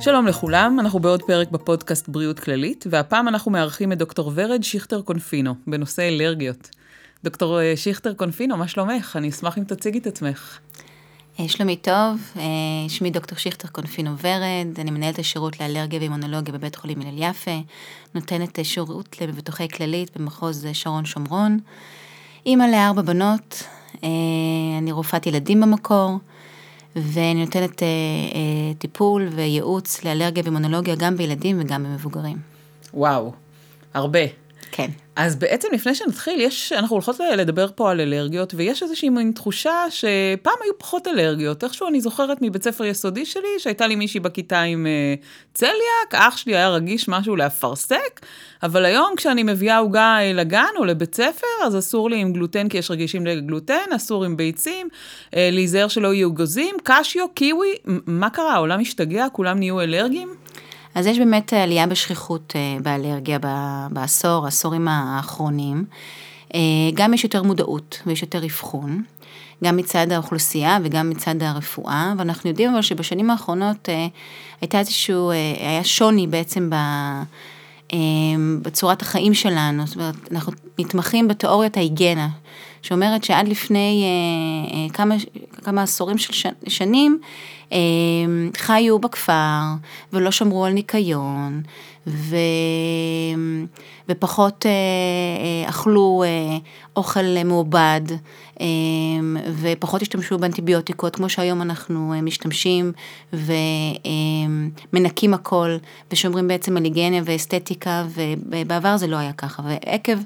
שלום לכולם, אנחנו בעוד פרק בפודקאסט בריאות כללית, והפעם אנחנו מארחים את דוקטור ורד שכטר קונפינו, בנושא אלרגיות. דוקטור אה, שכטר קונפינו, מה שלומך? אני אשמח אם תציגי את עצמך. אה, שלומי טוב, אה, שמי דוקטור שכטר קונפינו ורד, אני מנהלת השירות לאלרגיה ואימונולוגיה בבית חולים הלל יפה, נותנת שירות למבטוחי כללית במחוז שרון שומרון. אימא לארבע בנות, אני רופאת ילדים במקור. ואני נותנת אה, אה, טיפול וייעוץ לאלרגיה ומונולוגיה גם בילדים וגם במבוגרים. וואו, הרבה. כן. אז בעצם לפני שנתחיל, יש, אנחנו הולכות לדבר פה על אלרגיות, ויש איזושהי מין תחושה שפעם היו פחות אלרגיות. איכשהו אני זוכרת מבית ספר יסודי שלי, שהייתה לי מישהי בכיתה עם uh, צליאק, אח שלי היה רגיש משהו לאפרסק, אבל היום כשאני מביאה עוגה לגן או לבית ספר, אז אסור לי עם גלוטן, כי יש רגישים לגלוטן, אסור עם ביצים, uh, להיזהר שלא יהיו גוזים, קשיו, קיווי, מה קרה? העולם השתגע? כולם נהיו אלרגיים? אז יש באמת עלייה בשכיחות אה, באלרגיה בעשור, העשורים האחרונים. אה, גם יש יותר מודעות ויש יותר אבחון, גם מצד האוכלוסייה וגם מצד הרפואה, ואנחנו יודעים אבל שבשנים האחרונות אה, הייתה איזשהו, היה שוני בעצם ב... בצורת החיים שלנו, זאת אומרת, אנחנו נתמכים בתיאוריית ההיגיינה, שאומרת שעד לפני כמה, כמה עשורים של שנים, חיו בכפר ולא שמרו על ניקיון ו... ופחות אה, אה, אכלו אה, אוכל מעובד אמ, ופחות השתמשו באנטיביוטיקות כמו שהיום אנחנו משתמשים ומנקים הכל ושומרים בעצם על היגיינה ואסתטיקה ובעבר זה לא היה ככה. ועקב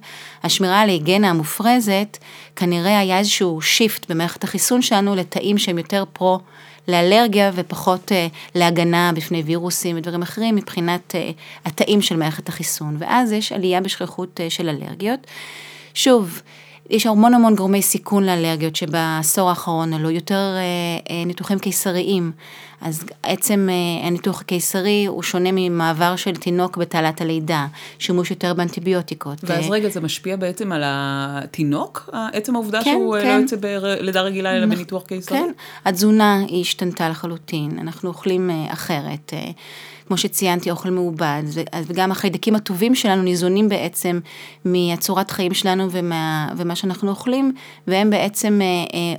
השמירה על ההיגיינה המופרזת כנראה היה איזשהו שיפט במערכת החיסון שלנו לתאים שהם יותר פרו לאלרגיה ופחות uh, להגנה בפני וירוסים ודברים אחרים מבחינת uh, התאים של מערכת החיסון. ואז יש עלייה בשכיחות uh, של אלרגיות. שוב, יש המון המון גורמי סיכון לאלרגיות שבעשור האחרון עלו יותר אה, אה, ניתוחים קיסריים. אז עצם אה, הניתוח הקיסרי הוא שונה ממעבר של תינוק בתעלת הלידה, שימוש יותר באנטיביוטיקות. ואז רגע, זה משפיע בעצם על התינוק? עצם העובדה כן, שהוא כן. לא יוצא בלידה רגילה אלא בניתוח קיסרי? כן, התזונה היא השתנתה לחלוטין, אנחנו אוכלים אחרת. כמו שציינתי, אוכל מעובד, וגם החיידקים הטובים שלנו ניזונים בעצם מהצורת חיים שלנו ומה, ומה שאנחנו אוכלים, והם בעצם אה, אה,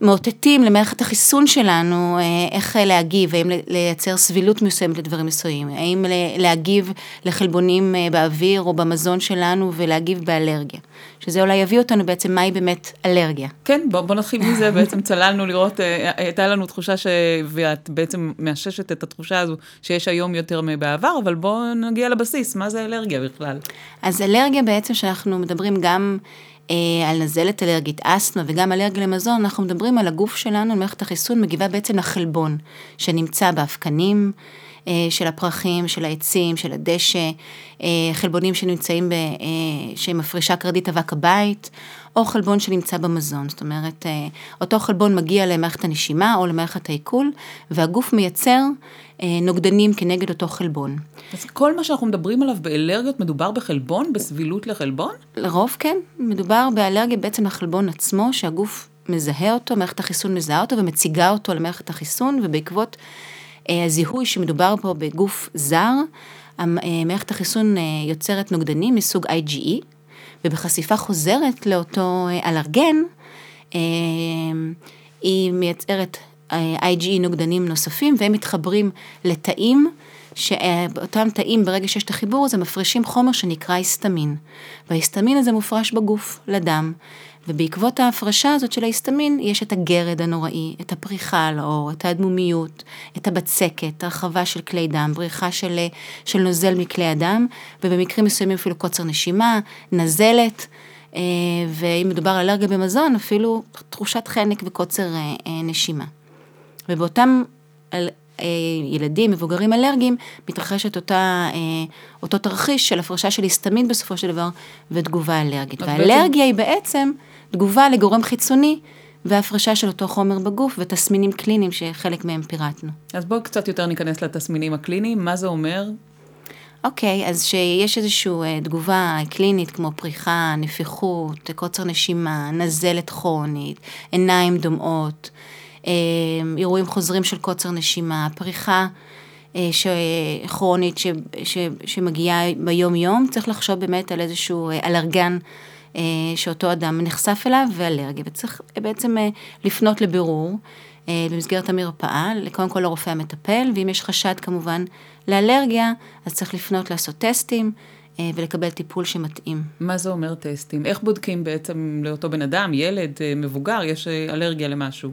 מאותתים למערכת החיסון שלנו אה, איך להגיב, האם לייצר סבילות מסוימת לדברים מסוימים, האם להגיב לחלבונים אה, באוויר או במזון שלנו ולהגיב באלרגיה. שזה אולי יביא אותנו בעצם מהי באמת אלרגיה. כן, בוא, בוא נתחיל מזה, בעצם צללנו לראות, אה, הייתה לנו תחושה ש... ואת בעצם מאששת את התחושה הזו שיש היום יותר מבעבר, אבל בואו נגיע לבסיס, מה זה אלרגיה בכלל? אז אלרגיה בעצם שאנחנו מדברים גם... אה, על נזלת אלרגית אסתמה וגם אלרגיה למזון, אנחנו מדברים על הגוף שלנו, מערכת החיסון מגיבה בעצם לחלבון שנמצא באבקנים. אה, של הפרחים, של העצים, של הדשא, אה, חלבונים שנמצאים, ב, שמפרישה קרדית אבק הבית, או חלבון שנמצא במזון. זאת אומרת, אותו חלבון מגיע למערכת הנשימה או למערכת העיכול, והגוף מייצר נוגדנים כנגד אותו חלבון. אז כל מה שאנחנו מדברים עליו באלרגיות מדובר בחלבון, בסבילות לחלבון? לרוב כן, מדובר באלרגיה בעצם לחלבון עצמו, שהגוף מזהה אותו, מערכת החיסון מזהה אותו ומציגה אותו למערכת החיסון, ובעקבות אה, הזיהוי שמדובר פה בגוף זר, אה, מערכת החיסון אה, יוצרת נוגדנים מסוג IgE, ובחשיפה חוזרת לאותו אה, אלרגן, אה, היא מייצרת IgE נוגדנים נוספים והם מתחברים לתאים, שאותם תאים ברגע שיש את החיבור הזה מפרישים חומר שנקרא היסטמין. וההיסטמין הזה מופרש בגוף, לדם. ובעקבות ההפרשה הזאת של ההיסטמין, יש את הגרד הנוראי, את הפריחה על האור, את האדמומיות, את הבצקת, הרחבה של כלי דם, בריחה של, של נוזל מכלי הדם, ובמקרים מסוימים אפילו קוצר נשימה, נזלת, אה, ואם מדובר על אלרגיה במזון, אפילו תחושת חנק וקוצר אה, אה, נשימה. ובאותם אה, ילדים, מבוגרים אלרגיים, מתרחשת אותה, אה, אותו תרחיש של הפרשה של היסטמין בסופו של דבר, ותגובה אלרגית. והאלרגיה בעצם... היא בעצם תגובה לגורם חיצוני. והפרשה של אותו חומר בגוף ותסמינים קליניים שחלק מהם פירטנו. אז בואו קצת יותר ניכנס לתסמינים הקליניים, מה זה אומר? אוקיי, okay, אז שיש איזושהי אה, תגובה קלינית כמו פריחה, נפיחות, קוצר נשימה, נזלת כרונית, עיניים דומעות, אירועים חוזרים של קוצר נשימה, פריחה אה, כרונית ש, ש, שמגיעה ביום יום, צריך לחשוב באמת על איזשהו אה, אלרגן אה, שאותו אדם נחשף אליו ואלרגיה, וצריך בעצם לפנות לבירור במסגרת המרפאה, קודם כל לרופא המטפל, ואם יש חשד כמובן לאלרגיה, אז צריך לפנות לעשות טסטים. ולקבל טיפול שמתאים. מה זה אומר טסטים? איך בודקים בעצם לאותו בן אדם, ילד, מבוגר, יש אלרגיה למשהו?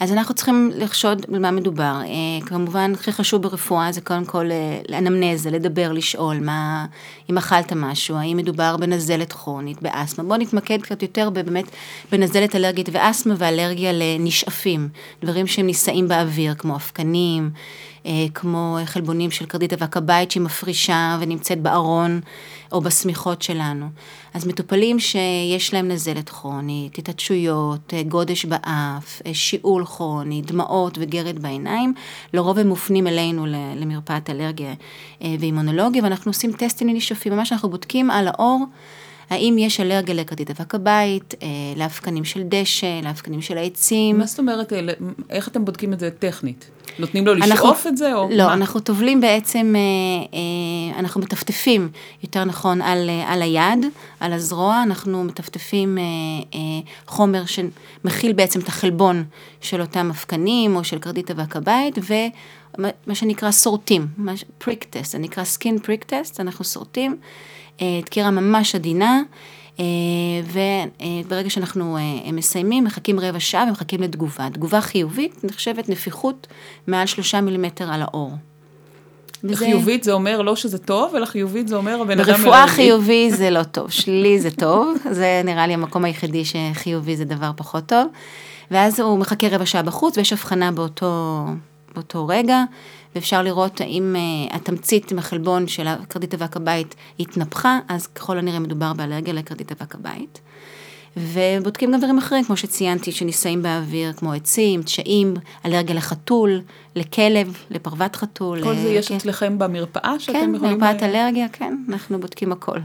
אז אנחנו צריכים לחשוד במה מדובר. אה, כמובן, הכי חשוב ברפואה זה קודם כל אה, אנמנזה, לדבר, לשאול, מה, אם אכלת משהו, האם מדובר בנזלת כרונית, באסתמה. בואו נתמקד קצת יותר באמת בנזלת אלרגית ואסתמה ואלרגיה לנשאפים, דברים שהם נישאים באוויר, כמו אבקנים, אה, כמו חלבונים של קרדית אבק הבית שהיא מפרישה ונמצאת בארון או בשמיכות שלנו. אז מטופלים שיש להם נזלת כרונית, התעטשויות, אה, גודש באף, אה, שיעול כרוני, דמעות וגרד בעיניים, לרוב הם מופנים אלינו למרפאת אלרגיה ואימונולוגיה, ואנחנו עושים טסטים לנשאפים, ממש אנחנו בודקים על האור. האם יש אלרגיה לכרתית אבק הבית, אה, לאבקנים של דשא, לאבקנים של העצים. מה זאת אומרת, אה, איך אתם בודקים את זה טכנית? נותנים לו לשאוף אנחנו, את זה או לא, מה? אנחנו טובלים בעצם, אה, אנחנו מטפטפים, יותר נכון, על, על היד, על הזרוע, אנחנו מטפטפים חומר שמכיל בעצם את החלבון של אותם אבקנים או של קרדית אבק הבית, ומה שנקרא שורטים, prick test, זה נקרא skin prick test, אנחנו שורטים. אה, דקירה ממש עדינה, אה, וברגע שאנחנו אה, מסיימים, מחכים רבע שעה ומחכים לתגובה. תגובה חיובית נחשבת נפיחות מעל שלושה מילימטר על האור. וזה... חיובית זה אומר לא שזה טוב, אלא חיובית זה אומר הבן אדם... ברפואה חיובי זה לא טוב, שלילי זה טוב, זה נראה לי המקום היחידי שחיובי זה דבר פחות טוב. ואז הוא מחכה רבע שעה בחוץ ויש הבחנה באותו, באותו רגע. ואפשר לראות האם uh, התמצית עם החלבון של כרדית אבק הבית התנפחה, אז ככל הנראה מדובר באלרגיה לכרדית אבק הבית. ובודקים גם דברים אחרים, כמו שציינתי, שנישאים באוויר, כמו עצים, דשאים, אלרגיה לחתול, לכלב, לפרוות חתול. כל זה יש כן. אצלכם במרפאה שאתם כן, יכולים... כן, מרפאת אלרגיה, כן, אנחנו בודקים הכל.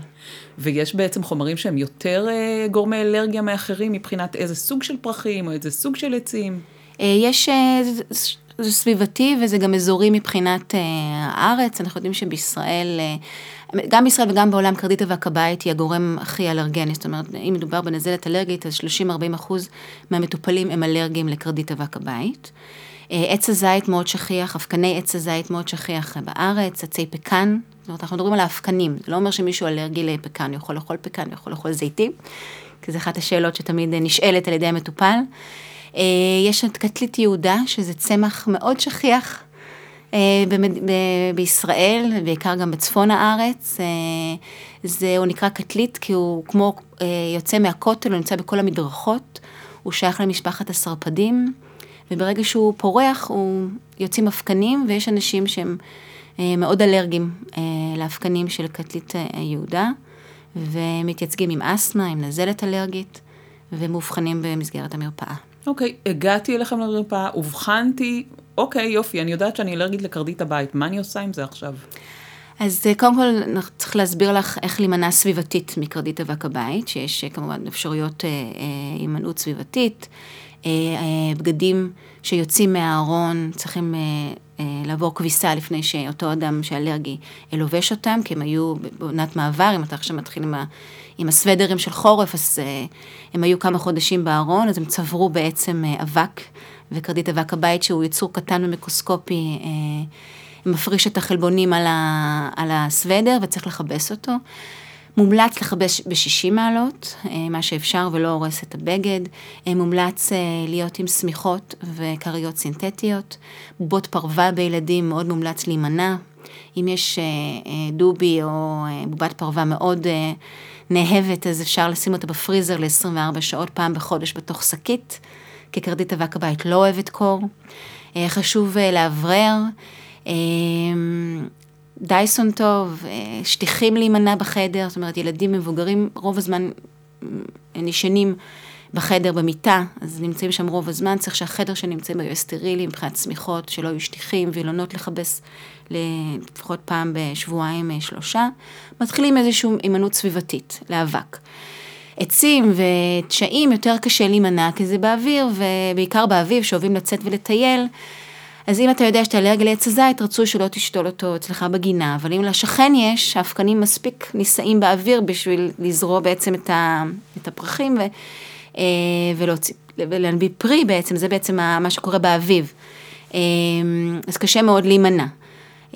ויש בעצם חומרים שהם יותר גורמי אלרגיה מאחרים, מבחינת איזה סוג של פרחים או איזה סוג של עצים? יש זה סביבתי וזה גם אזורי מבחינת uh, הארץ, אנחנו יודעים שבישראל, uh, גם בישראל וגם בעולם אבק הבית היא הגורם הכי אלרגני, זאת אומרת, אם מדובר בנזלת אלרגית, אז 30-40 אחוז מהמטופלים הם אלרגיים הבית. Uh, עץ הזית מאוד שכיח, אבקני עץ הזית מאוד שכיח בארץ, עצי פקן, זאת אומרת, אנחנו מדברים על האבקנים, זה לא אומר שמישהו אלרגי לפקן, יכול לאכול פקן, יכול לאכול זיתים, כי זו אחת השאלות שתמיד נשאלת על ידי המטופל. אה, יש את קטלית יהודה, שזה צמח מאוד שכיח אה, בישראל, בעיקר גם בצפון הארץ. אה, זה, הוא נקרא קטלית כי הוא כמו יוצא מהכותל, הוא נמצא בכל המדרכות, הוא שייך למשפחת הסרפדים, וברגע שהוא פורח, הוא יוצאים אבקנים, ויש אנשים שהם מאוד אלרגיים לאבקנים של קטלית יהודה, ומתייצגים עם אסתמה, עם נזלת אלרגית, ומאובחנים במסגרת המרפאה. אוקיי, okay, הגעתי אליכם למרפאה, אובחנתי, אוקיי, okay, יופי, אני יודעת שאני אלרגית לקרדית הבית, מה אני עושה עם זה עכשיו? אז אה, קודם כל צריך להסביר לך איך להימנע סביבתית מקרדית אבק הבית, שיש אה, כמובן אפשרויות הימנעות אה, סביבתית. בגדים שיוצאים מהארון צריכים לעבור כביסה לפני שאותו אדם שאלרגי לובש אותם, כי הם היו בעונת מעבר, אם אתה עכשיו מתחיל עם ה... עם הסוודרים של חורף, אז uh, הם היו כמה חודשים בארון, אז הם צברו בעצם אבק, וקרדית אבק הבית שהוא יצור קטן ומיקרוסקופי, מפריש את החלבונים על, ה, על הסוודר וצריך לכבס אותו. מומלץ לכבש ב-60 מעלות, מה שאפשר ולא הורס את הבגד. מומלץ להיות עם שמיכות וכריות סינתטיות. בובות פרווה בילדים מאוד מומלץ להימנע. אם יש דובי או בובת פרווה מאוד נאהבת, אז אפשר לשים אותה בפריזר ל-24 שעות פעם בחודש בתוך שקית, כי כרדית אבק הבית לא אוהבת קור. אה, חשוב אה, לאוורר. אה, דייסון טוב, שטיחים להימנע בחדר, זאת אומרת ילדים מבוגרים רוב הזמן נשענים בחדר במיטה, אז נמצאים שם רוב הזמן, צריך שהחדר שנמצאים בו יהיה סטרילי מבחינת צמיחות, שלא יהיו שטיחים, וילונות לכבס לפחות פעם בשבועיים שלושה. מתחילים איזושהי הימנעות סביבתית לאבק. עצים ותשעים יותר קשה להימנע, כי זה באוויר, ובעיקר באביב, שאוהבים לצאת ולטייל, אז אם אתה יודע שאתה אלרגיה לעץ הזית, רצוי שלא תשתול אותו אצלך בגינה, אבל אם לשכן יש, האבקנים מספיק נישאים באוויר בשביל לזרוע בעצם את, ה, את הפרחים ו, אה, ולהוציא, ולהנביא פרי בעצם, זה בעצם מה שקורה באביב. אה, אז קשה מאוד להימנע.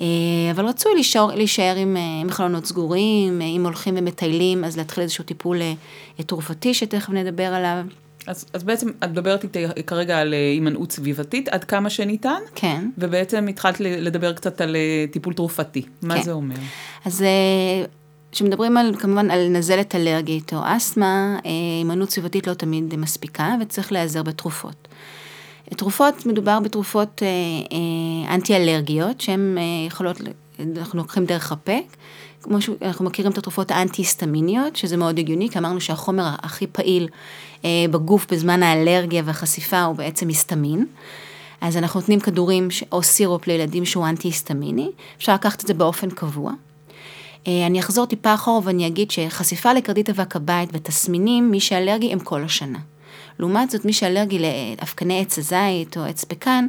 אה, אבל רצוי להישאר, להישאר עם, עם חלונות סגורים, אם הולכים ומטיילים, אז להתחיל איזשהו טיפול תרופתי שתכף נדבר עליו. אז, אז בעצם את מדברת איתי כרגע על הימנעות סביבתית עד כמה שניתן. כן. ובעצם התחלת לדבר קצת על טיפול תרופתי. מה כן. זה אומר? אז כשמדברים על, כמובן על נזלת אלרגית או אסתמה, הימנעות סביבתית לא תמיד מספיקה וצריך להיעזר בתרופות. תרופות, מדובר בתרופות אה, אה, אנטי-אלרגיות שהן אה, יכולות, אנחנו לוקחים דרך הפה, כמו שאנחנו מכירים את התרופות האנטי-היסטמיניות, שזה מאוד הגיוני, כי אמרנו שהחומר הכי פעיל אה, בגוף בזמן האלרגיה והחשיפה הוא בעצם היסטמין. אז אנחנו נותנים כדורים או סירופ לילדים שהוא אנטי-היסטמיני, אפשר לקחת את זה באופן קבוע. אה, אני אחזור טיפה אחורה ואני אגיד שחשיפה לקרדית אבק הבית ותסמינים, מי שאלרגי הם כל השנה. לעומת זאת, מי שאלרגי לאבקני עץ הזית או עץ פקן,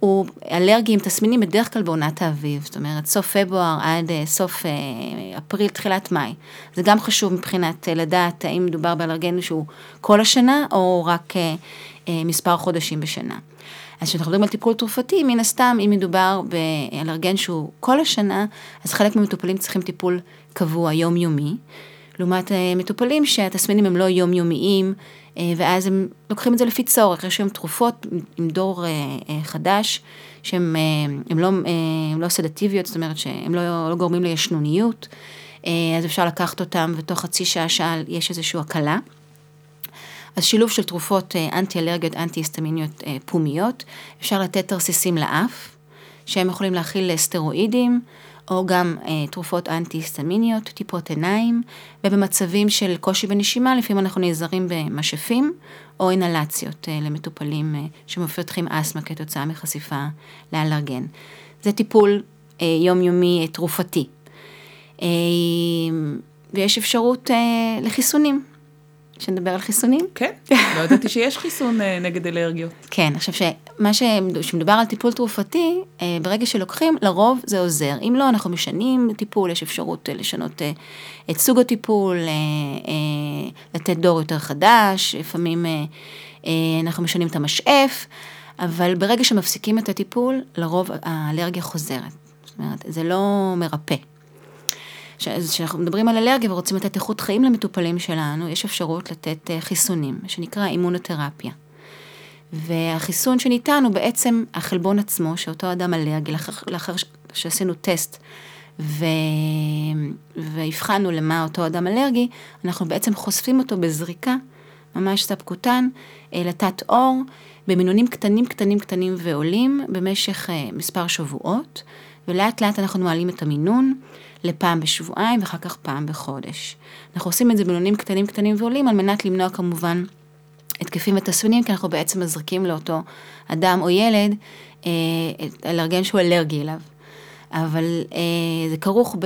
הוא אלרגי עם תסמינים בדרך כלל בעונת האביב, זאת אומרת סוף פברואר עד אה, סוף אה, אפריל, תחילת מאי. זה גם חשוב מבחינת לדעת האם מדובר באלרגן שהוא כל השנה או רק מספר חודשים בשנה. אז כשאנחנו מדברים על טיפול תרופתי, מן הסתם, אם מדובר באלרגן שהוא כל השנה, אז חלק מהמטופלים צריכים טיפול קבוע, יומיומי. לעומת אה, מטופלים שהתסמינים הם לא יומיומיים, אה, ואז הם לוקחים את זה לפי צורך. יש היום תרופות עם דור אה, חדש, שהן לא, לא סדטיביות, זאת אומרת שהן לא, לא גורמים לישנוניות, אז אפשר לקחת אותם, ותוך חצי שעה, שעה יש איזושהי הקלה. אז שילוב של תרופות אנטי-אלרגיות, אנטי-היסטמיניות פומיות, אפשר לתת תרסיסים לאף, שהם יכולים להכיל סטרואידים, או גם אה, תרופות אנטי-היסטמיניות, טיפות עיניים, ובמצבים של קושי בנשימה, לפעמים אנחנו נעזרים במשאפים או אינהלציות אה, למטופלים אה, שמפתחים אסתמה כתוצאה מחשיפה לאלרגן. זה טיפול אה, יומיומי אה, תרופתי. אה, ויש אפשרות אה, לחיסונים. שנדבר על חיסונים? כן, לא ידעתי שיש חיסון אה, נגד אלרגיות. כן, עכשיו שמה שמדובר על טיפול תרופתי, אה, ברגע שלוקחים, לרוב זה עוזר. אם לא, אנחנו משנים טיפול, יש אפשרות אה, לשנות את סוג הטיפול, לתת דור יותר חדש, לפעמים אנחנו משנים את המשאף, אבל ברגע שמפסיקים את הטיפול, לרוב האלרגיה חוזרת. זאת אומרת, זה לא מרפא. כשאנחנו מדברים על אלרגיה ורוצים לתת איכות חיים למטופלים שלנו, יש אפשרות לתת אה, חיסונים, שנקרא אימונותרפיה. והחיסון שניתן הוא בעצם החלבון עצמו, שאותו אדם אלרגי, לאחר, לאחר שעשינו טסט ו... והבחנו למה אותו אדם אלרגי, אנחנו בעצם חושפים אותו בזריקה, ממש ספקותן, אה, לתת אור, במינונים קטנים קטנים קטנים ועולים במשך אה, מספר שבועות, ולאט לאט אנחנו מעלים את המינון. לפעם בשבועיים ואחר כך פעם בחודש. אנחנו עושים את זה בלונים קטנים קטנים ועולים על מנת למנוע כמובן התקפים ותסמינים, כי אנחנו בעצם מזריקים לאותו אדם או ילד אה, אלרגן שהוא אלרגי אליו. אבל אה, זה כרוך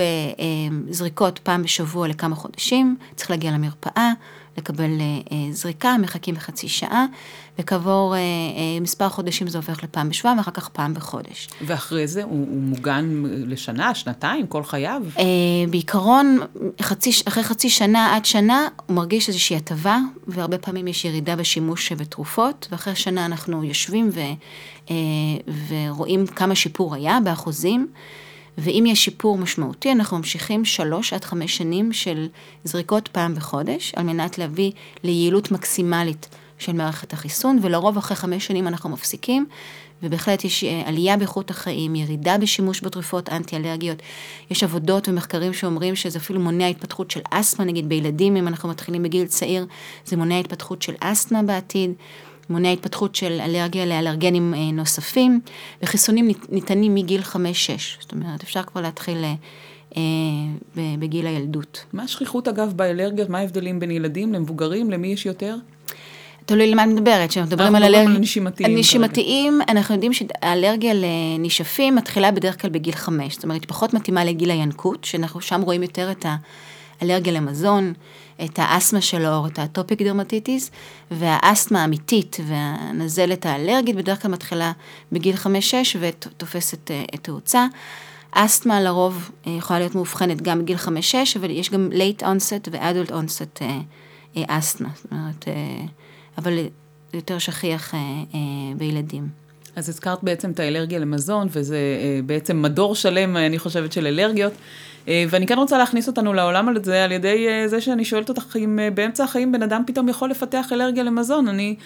בזריקות פעם בשבוע לכמה חודשים, צריך להגיע למרפאה, לקבל אה, אה, זריקה, מחכים בחצי שעה, וכעבור אה, מספר חודשים זה הופך לפעם בשבוע, ואחר כך פעם בחודש. ואחרי זה הוא, הוא מוגן לשנה, שנתיים, כל חייו? בעיקרון, חצי, אחרי חצי שנה עד שנה, הוא מרגיש איזושהי הטבה, והרבה פעמים יש ירידה בשימוש בתרופות, ואחרי שנה אנחנו יושבים ו, ורואים כמה שיפור היה באחוזים. ואם יש שיפור משמעותי, אנחנו ממשיכים שלוש עד חמש שנים של זריקות פעם בחודש, על מנת להביא ליעילות מקסימלית של מערכת החיסון, ולרוב אחרי חמש שנים אנחנו מפסיקים, ובהחלט יש אה, עלייה באיכות החיים, ירידה בשימוש בתרופות אנטי-אלרגיות. יש עבודות ומחקרים שאומרים שזה אפילו מונע התפתחות של אסתמה, נגיד בילדים, אם אנחנו מתחילים בגיל צעיר, זה מונע התפתחות של אסתמה בעתיד. מונע התפתחות של אלרגיה לאלרגנים אה, נוספים, וחיסונים ניתנים מגיל 5-6, זאת אומרת, אפשר כבר להתחיל אה, בגיל הילדות. מה השכיחות אגב באלרגיות? מה ההבדלים בין ילדים למבוגרים? למי יש יותר? תלוי למה אני מדברת, כשאנחנו מדברים על אלרגיה... נשימתיים. נשימתיים, אנחנו יודעים שהאלרגיה לנשפים מתחילה בדרך כלל בגיל 5, זאת אומרת, פחות מתאימה לגיל הינקות, שאנחנו שם רואים יותר את האלרגיה למזון, את האסתמה של העור, את האטופיק דרמטיטיס, והאסתמה האמיתית והנזלת האלרגית בדרך כלל מתחילה בגיל 5-6 ותופסת תאוצה. אסתמה לרוב יכולה להיות מאובחנת גם בגיל 5-6, אבל יש גם late onset ו-adult onset אסתמה, זאת אומרת, אבל יותר שכיח בילדים. אז הזכרת בעצם את האלרגיה למזון, וזה בעצם מדור שלם, אני חושבת, של אלרגיות. ואני כן רוצה להכניס אותנו לעולם הזה על ידי זה שאני שואלת אותך אם באמצע החיים בן אדם פתאום יכול לפתח אלרגיה למזון. אני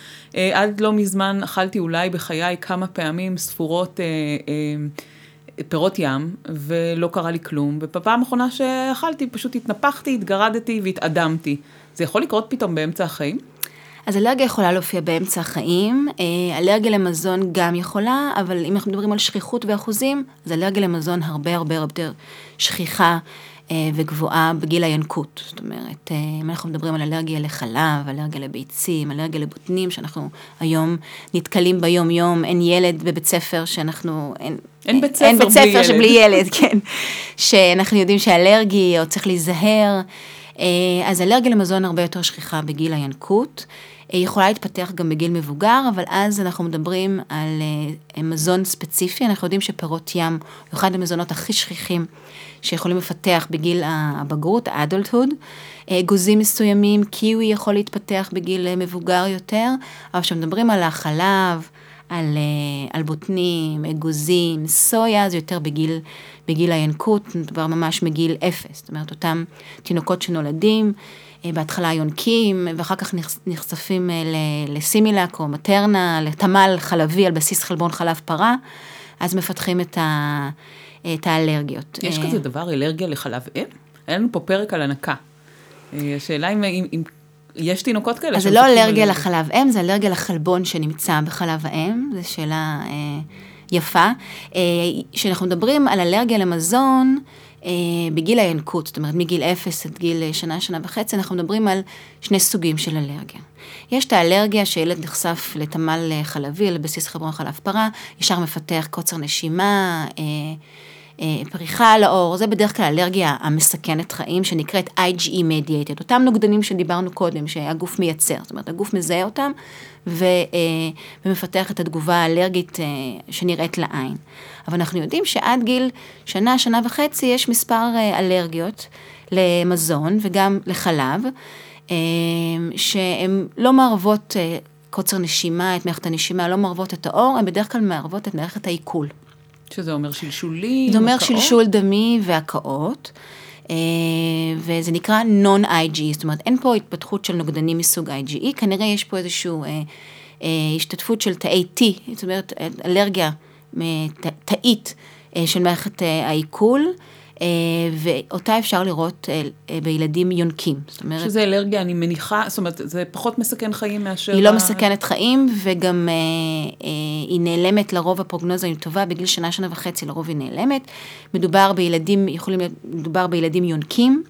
עד לא מזמן אכלתי אולי בחיי כמה פעמים ספורות פירות ים, ולא קרה לי כלום, ובפעם האחרונה שאכלתי פשוט התנפחתי, התגרדתי והתאדמתי. זה יכול לקרות פתאום באמצע החיים? אז אלרגיה יכולה להופיע באמצע החיים, אלרגיה למזון גם יכולה, אבל אם אנחנו מדברים על שכיחות ואחוזים, אז אלרגיה למזון הרבה הרבה יותר שכיחה וגבוהה בגיל הינקות. זאת אומרת, אם אנחנו מדברים על אלרגיה לחלב, אלרגיה לביצים, אלרגיה לבוטנים, שאנחנו היום נתקלים ביום יום, אין ילד בבית ספר שאנחנו, אין, אין בית ספר, אין בית ספר בלי שבלי ילד. ילד, כן, שאנחנו יודעים שאלרגי או צריך להיזהר. אז אלרגיה למזון הרבה יותר שכיחה בגיל הינקות. היא יכולה להתפתח גם בגיל מבוגר, אבל אז אנחנו מדברים על מזון ספציפי, אנחנו יודעים שפירות ים הוא אחד המזונות הכי שכיחים שיכולים לפתח בגיל הבגרות, האדולטהוד. אגוזים מסוימים, קיווי יכול להתפתח בגיל מבוגר יותר, אבל כשמדברים על החלב, על, על בוטנים, אגוזים, סויה, זה יותר בגיל, בגיל הינקות, מדובר ממש מגיל אפס, זאת אומרת, אותם תינוקות שנולדים, בהתחלה יונקים, ואחר כך נחשפים לסימילק או מטרנה, לתמל חלבי על בסיס חלבון חלב פרה, אז מפתחים את, ה, את האלרגיות. יש כזה דבר, אלרגיה לחלב אם? היה לנו פה פרק על הנקה. השאלה אם, אם, אם יש תינוקות כאלה. אז זה לא אלרגיה לחלב אם, זה אלרגיה לחלבון שנמצא בחלב האם, זו שאלה אה, יפה. אה, כשאנחנו מדברים על אלרגיה למזון, בגיל הינקות, זאת אומרת מגיל אפס עד גיל שנה, שנה וחצי, אנחנו מדברים על שני סוגים של אלרגיה. יש את האלרגיה שילד נחשף לתמל חלבי על בסיס חלבון חלב פרה, ישר מפתח קוצר נשימה, פריחה על האור, זה בדרך כלל אלרגיה המסכנת חיים שנקראת IgE mediated, אותם נוגדנים שדיברנו קודם שהגוף מייצר, זאת אומרת הגוף מזהה אותם ו, ומפתח את התגובה האלרגית שנראית לעין. אבל אנחנו יודעים שעד גיל שנה, שנה וחצי יש מספר אלרגיות למזון וגם לחלב, שהן לא מערבות קוצר נשימה, את מערכת הנשימה, לא מערבות את האור, הן בדרך כלל מערבות את מערכת העיכול. שזה אומר שלשולים, זה אומר שלשול דמי והקאות, וזה נקרא non-IG, זאת אומרת אין פה התפתחות של נוגדנים מסוג IgE, כנראה יש פה איזושהי השתתפות של תאי T, זאת אומרת אלרגיה תאית של מערכת העיכול. ואותה אפשר לראות בילדים יונקים. זאת אומרת... שזה אלרגיה, אני מניחה, זאת אומרת, זה פחות מסכן חיים מאשר... היא לא מסכנת חיים, וגם היא נעלמת לרוב, הפרוגנוזה היא טובה, בגיל שנה, שנה וחצי לרוב היא נעלמת. מדובר בילדים, יכולים להיות, מדובר בילדים יונקים.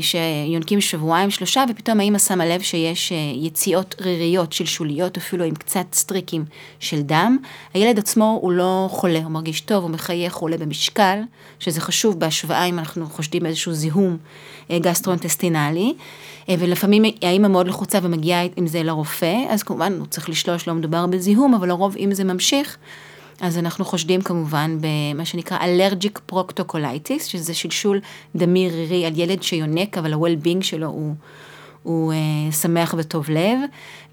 שיונקים שבועיים, שלושה, ופתאום האמא שמה לב שיש יציאות ריריות, שלשוליות, אפילו עם קצת סטריקים של דם. הילד עצמו הוא לא חולה, הוא מרגיש טוב, הוא מחייך, הוא עולה במשקל, שזה חשוב בהשוואה אם אנחנו חושדים באיזשהו זיהום גסטרואינטסטינלי. ולפעמים האמא מאוד לחוצה ומגיעה עם זה לרופא, אז כמובן הוא צריך לשלול, לא מדובר בזיהום, אבל לרוב אם זה ממשיך, אז אנחנו חושדים כמובן במה שנקרא allergic proctocolitis, שזה שלשול דמי רירי על ילד שיונק, אבל ה-well-being שלו הוא, הוא uh, שמח וטוב לב,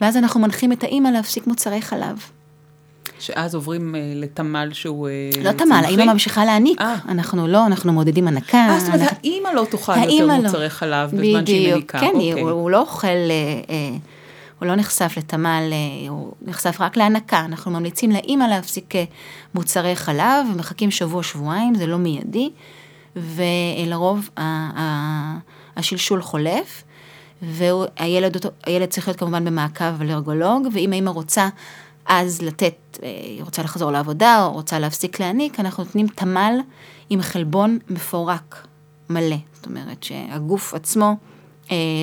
ואז אנחנו מנחים את האימא להפסיק מוצרי חלב. שאז עוברים uh, לתמל שהוא uh, לא תמל, האימא ממשיכה להעניק, 아. אנחנו לא, אנחנו מודדים הנקה. אה, זאת אומרת, אנחנו... האימא לא תאכל יותר לא. מוצרי חלב בזמן שהיא מניקה. כן, אוקיי. הוא, הוא לא אוכל... Uh, uh, הוא לא נחשף לתמ"ל, הוא נחשף רק להנקה. אנחנו ממליצים לאימא להפסיק מוצרי חלב, ומחכים שבוע-שבועיים, זה לא מיידי, ולרוב השלשול חולף, והילד צריך להיות כמובן במעקב אלרגולוג, ואם האימא רוצה אז לתת, היא רוצה לחזור לעבודה, או רוצה להפסיק להעניק, אנחנו נותנים תמ"ל עם חלבון מפורק, מלא. זאת אומרת שהגוף עצמו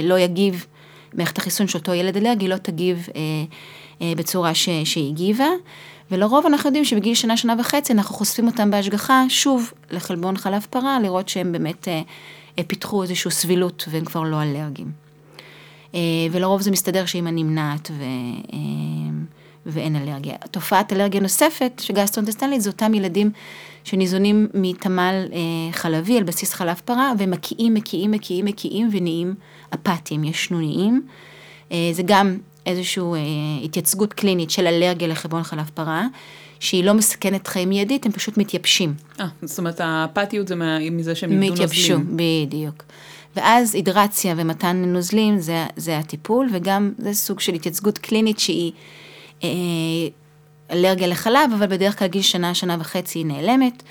לא יגיב מערכת החיסון של אותו ילד אלרגי לא תגיב אה, אה, בצורה ש, שהיא הגיבה. ולרוב אנחנו יודעים שבגיל שנה, שנה וחצי אנחנו חושפים אותם בהשגחה, שוב, לחלבון חלב פרה, לראות שהם באמת אה, פיתחו איזושהי סבילות והם כבר לא אלרגיים. ולרוב זה מסתדר שהאמא נמנעת ו... ואין אלרגיה. תופעת אלרגיה נוספת שגסטרונטסטנלית זה אותם ילדים שניזונים מתמ"ל אה, חלבי על בסיס חלב פרה ומקיאים, מקיאים, מקיאים, מקיאים ונהיים אפתיים, ישנוניים. אה, זה גם איזושהי אה, התייצגות קלינית של אלרגיה לחלבון חלב פרה, שהיא לא מסכנת חיים מיידית, הם פשוט מתייבשים. אה, זאת אומרת האפתיות זה מזה שהם איבדו נוזלים. מתייבשו, בדיוק. ואז הידרציה ומתן נוזלים זה, זה הטיפול, וגם זה סוג של התייצגות קלינית שהיא אה, אלרגיה לחלב, אבל בדרך כלל גיל שנה, שנה וחצי היא נעלמת.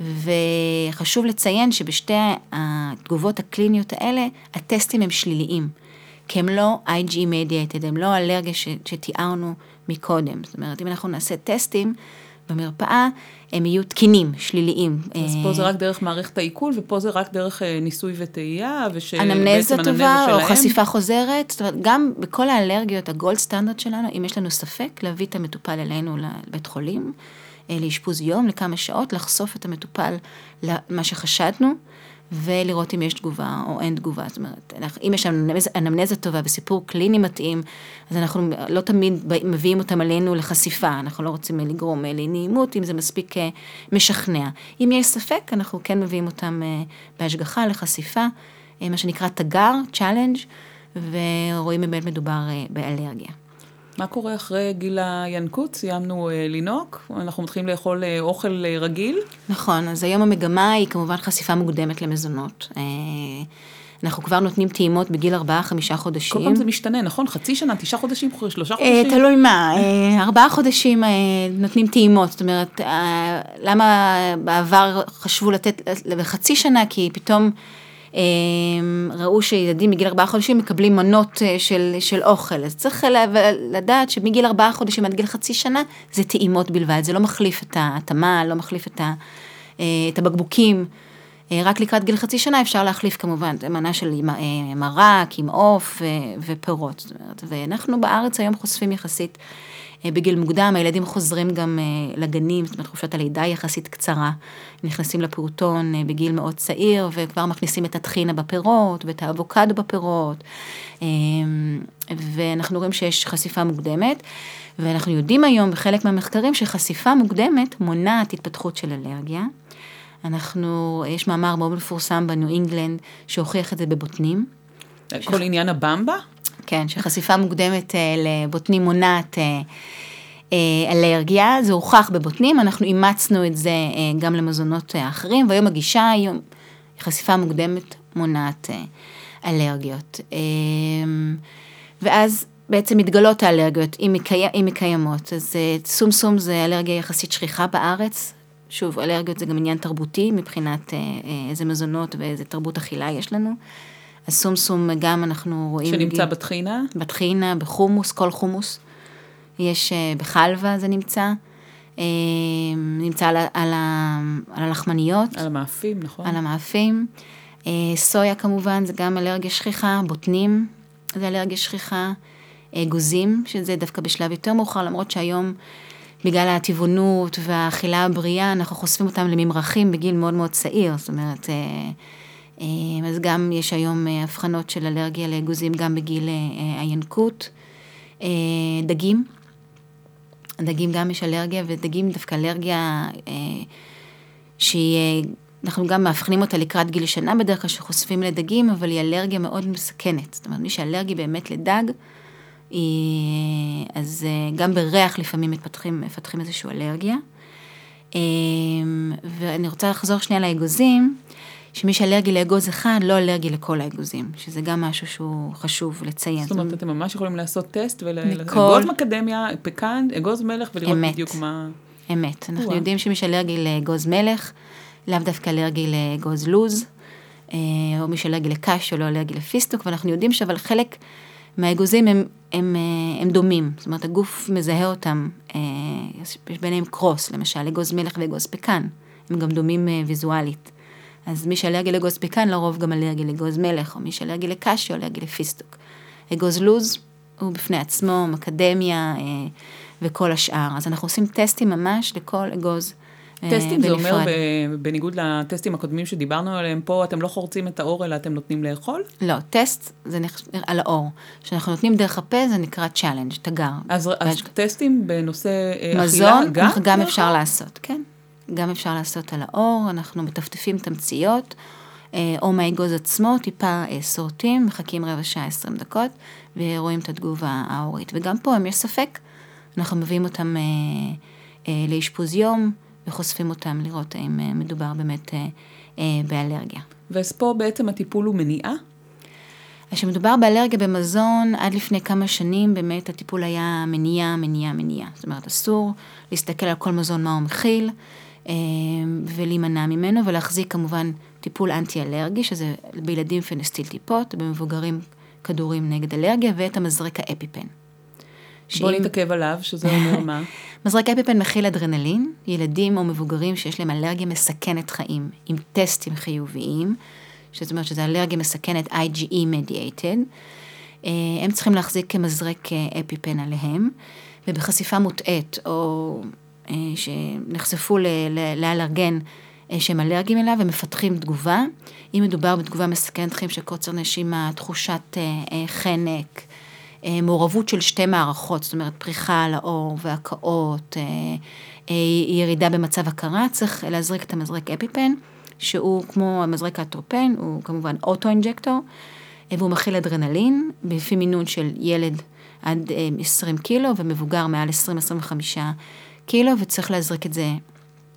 וחשוב לציין שבשתי התגובות הקליניות האלה, הטסטים הם שליליים. כי הם לא IG mediated, הם לא אלרגיה ש, שתיארנו מקודם. זאת אומרת, אם אנחנו נעשה טסטים במרפאה, הם יהיו תקינים, שליליים. אז פה זה רק דרך מערכת העיכול, ופה זה רק דרך אה, ניסוי וטעייה, ושבעצם אנמנזה טובה, או חשיפה חוזרת. זאת אומרת, גם בכל האלרגיות, הגולד סטנדרט שלנו, אם יש לנו ספק, להביא את המטופל אלינו לבית חולים, אה, לאשפוז יום, לכמה שעות, לחשוף את המטופל למה שחשדנו. ולראות אם יש תגובה או אין תגובה. זאת אומרת, אם יש אנמנזה, טובה וסיפור קליני מתאים, אז אנחנו לא תמיד מביאים אותם אלינו לחשיפה, אנחנו לא רוצים לגרום לאי נעימות, אם זה מספיק אה, משכנע. אם יש ספק, אנחנו כן מביאים אותם אה, בהשגחה לחשיפה, אה, מה שנקרא תגר, challenge, ורואים אם באמת מדובר באלרגיה. מה קורה אחרי גיל הינקות? סיימנו אה, לינוק, אנחנו מתחילים לאכול אה, אוכל אה, רגיל. נכון, אז היום המגמה היא כמובן חשיפה מוקדמת למזונות. אה, אנחנו כבר נותנים טעימות בגיל 4-5 חודשים. כל פעם זה משתנה, נכון? חצי שנה, תשעה חודשים, שלושה אה, חודשים? תלוי מה, אה, ארבעה חודשים אה, נותנים טעימות, זאת אומרת, למה בעבר חשבו לתת בחצי שנה? כי פתאום... אמ, ראו שילדים מגיל ארבעה חודשים מקבלים מנות אה, של, של אוכל, אז צריך לדעת שמגיל ארבעה חודשים עד גיל חצי שנה זה טעימות בלבד, זה לא מחליף את ההתאמה, לא מחליף את, ה, אה, את הבקבוקים. אה, רק לקראת גיל חצי שנה אפשר להחליף כמובן, מנה של מרק עם עוף ופירות. ואנחנו בארץ היום חושפים יחסית אה, בגיל מוקדם, הילדים חוזרים גם אה, לגנים, זאת אומרת חופשת הלידה יחסית קצרה, נכנסים לפעוטון אה, בגיל מאוד צעיר וכבר מכניסים את הטחינה בפירות ואת האבוקדו בפירות, ואנחנו רואים שיש חשיפה מוקדמת, ואנחנו יודעים היום בחלק מהמחקרים שחשיפה מוקדמת מונעת התפתחות של אלרגיה. אנחנו, יש מאמר מאוד מפורסם בניו אינגלנד שהוכיח את זה בבוטנים. כל ש... עניין הבמבה? כן, שחשיפה מוקדמת אה, לבוטנים מונעת אה, אה, אלרגיה, זה הוכח בבוטנים, אנחנו אימצנו את זה גם למזונות אחרים, והיום הגישה היא חשיפה מוקדמת מונעת אלרגיות. ואז בעצם מתגלות האלרגיות, אם היא קיימות. אז סומסום זה אלרגיה יחסית שכיחה בארץ. שוב, אלרגיות זה גם עניין תרבותי מבחינת איזה מזונות ואיזה תרבות אכילה יש לנו. הסומסום גם אנחנו רואים... שנמצא בגיל, בטחינה? בטחינה, בחומוס, כל חומוס. יש אה, בחלבה זה נמצא. אה, נמצא על, על, על הלחמניות. על המאפים, נכון. על המאפים. אה, סויה כמובן, זה גם אלרגיה שכיחה, בוטנים, זה אלרגיה שכיחה. גוזים, שזה דווקא בשלב יותר מאוחר, למרות שהיום, בגלל הטבעונות והאכילה הבריאה, אנחנו חושפים אותם לממרחים בגיל מאוד מאוד צעיר. זאת אומרת, אז גם יש היום אה, הבחנות של אלרגיה לאגוזים גם בגיל אה, הינקות. אה, דגים, דגים גם יש אלרגיה, ודגים דווקא אלרגיה שהיא, אנחנו גם מאבחנים אותה לקראת גיל שנה בדרך כלל שחושפים לדגים, אבל היא אלרגיה מאוד מסכנת. זאת אומרת, מי שאלרגי באמת לדג, היא, אז גם בריח לפעמים מפתחים, מפתחים איזושהי אלרגיה. ואני רוצה לחזור שנייה לאגוזים. שמי שאלרגי לאגוז אחד, לא אלרגי לכל האגוזים, שזה גם משהו שהוא חשוב לציין. זאת אומרת, אתם ממש יכולים לעשות טסט ולאגוז מקדמיה, פקן, אגוז מלך, ולראות בדיוק מה... אמת. אנחנו יודעים שמי שאלרגי לאגוז מלך, לאו דווקא אלרגי לאגוז לוז, אה, או מי שאלרגי לקש או לא אלרגי לפיסטוק, ואנחנו יודעים שאבל חלק מהאגוזים הם, הם, אה, הם דומים, זאת אומרת, הגוף מזהה אותם, אה, יש ביניהם קרוס, למשל, אגוז מלך ואגוז פקן, הם גם דומים ויזואלית. אז מי שאלרגי לאגוז פיקן, לרוב גם אלרגי לאגוז מלך, או מי שאלרגי לקשי, או אלרגי לפיסטוק. אגוז לוז הוא בפני עצמו, מקדמיה אה, וכל השאר. אז אנחנו עושים טסטים ממש לכל אגוז אה, טסטים זה אומר, בניגוד לטסטים הקודמים שדיברנו עליהם פה, אתם לא חורצים את העור, אלא אתם נותנים לאכול? לא, טסט זה. על העור. כשאנחנו נותנים דרך הפה זה נקרא challenge, תגר. אז, אז טסטים בנושא אה, מזון, אכילה, גם? אנחנו גם אפשר? לעשות, כן. גם אפשר לעשות על העור, אנחנו מטפטפים תמציות, אה, או מהאגוז עצמו, טיפה אה, שורטים, מחכים רבע שעה, 20 דקות, ורואים את התגובה העורית. וגם פה, אם יש ספק, אנחנו מביאים אותם אה, לאשפוז יום, וחושפים אותם לראות האם מדובר באמת באלרגיה. ואז פה בעצם הטיפול הוא מניעה? אז כשמדובר באלרגיה במזון, עד לפני כמה שנים באמת הטיפול היה מניעה, מניעה, מניעה. זאת אומרת, אסור להסתכל על כל מזון מה הוא מכיל, ולהימנע ממנו, ולהחזיק כמובן טיפול אנטי-אלרגי, שזה בילדים פנסטיל טיפות, במבוגרים כדורים נגד אלרגיה, ואת המזרק האפיפן. בוא שאם- נתעכב עליו, שזה אומר מה? מזרק אפיפן מכיל אדרנלין, ילדים או מבוגרים שיש להם אלרגיה מסכנת חיים, עם טסטים חיוביים, זאת אומרת שזו אלרגיה מסכנת IgE mediated, אה, הם צריכים להחזיק כמזרק אה, אפיפן עליהם, ובחשיפה מוטעית, או שנחשפו ל- ל- לאלרגן אה, שהם אלרגיים אליו, הם מפתחים תגובה. אם מדובר בתגובה מסכנת חיים של קוצר נשימה, תחושת אה, אה, חנק, אה, מעורבות של שתי מערכות, זאת אומרת פריחה על העור והקאות, אה, אה, ירידה במצב הכרה, צריך להזריק את המזרק אפיפן, שהוא כמו המזרק האטרופן, הוא כמובן auto-injector, אה, והוא מכיל אדרנלין, לפי מינון של ילד עד אה, 20 קילו, ומבוגר מעל 20-25 קילו, וצריך להזריק את זה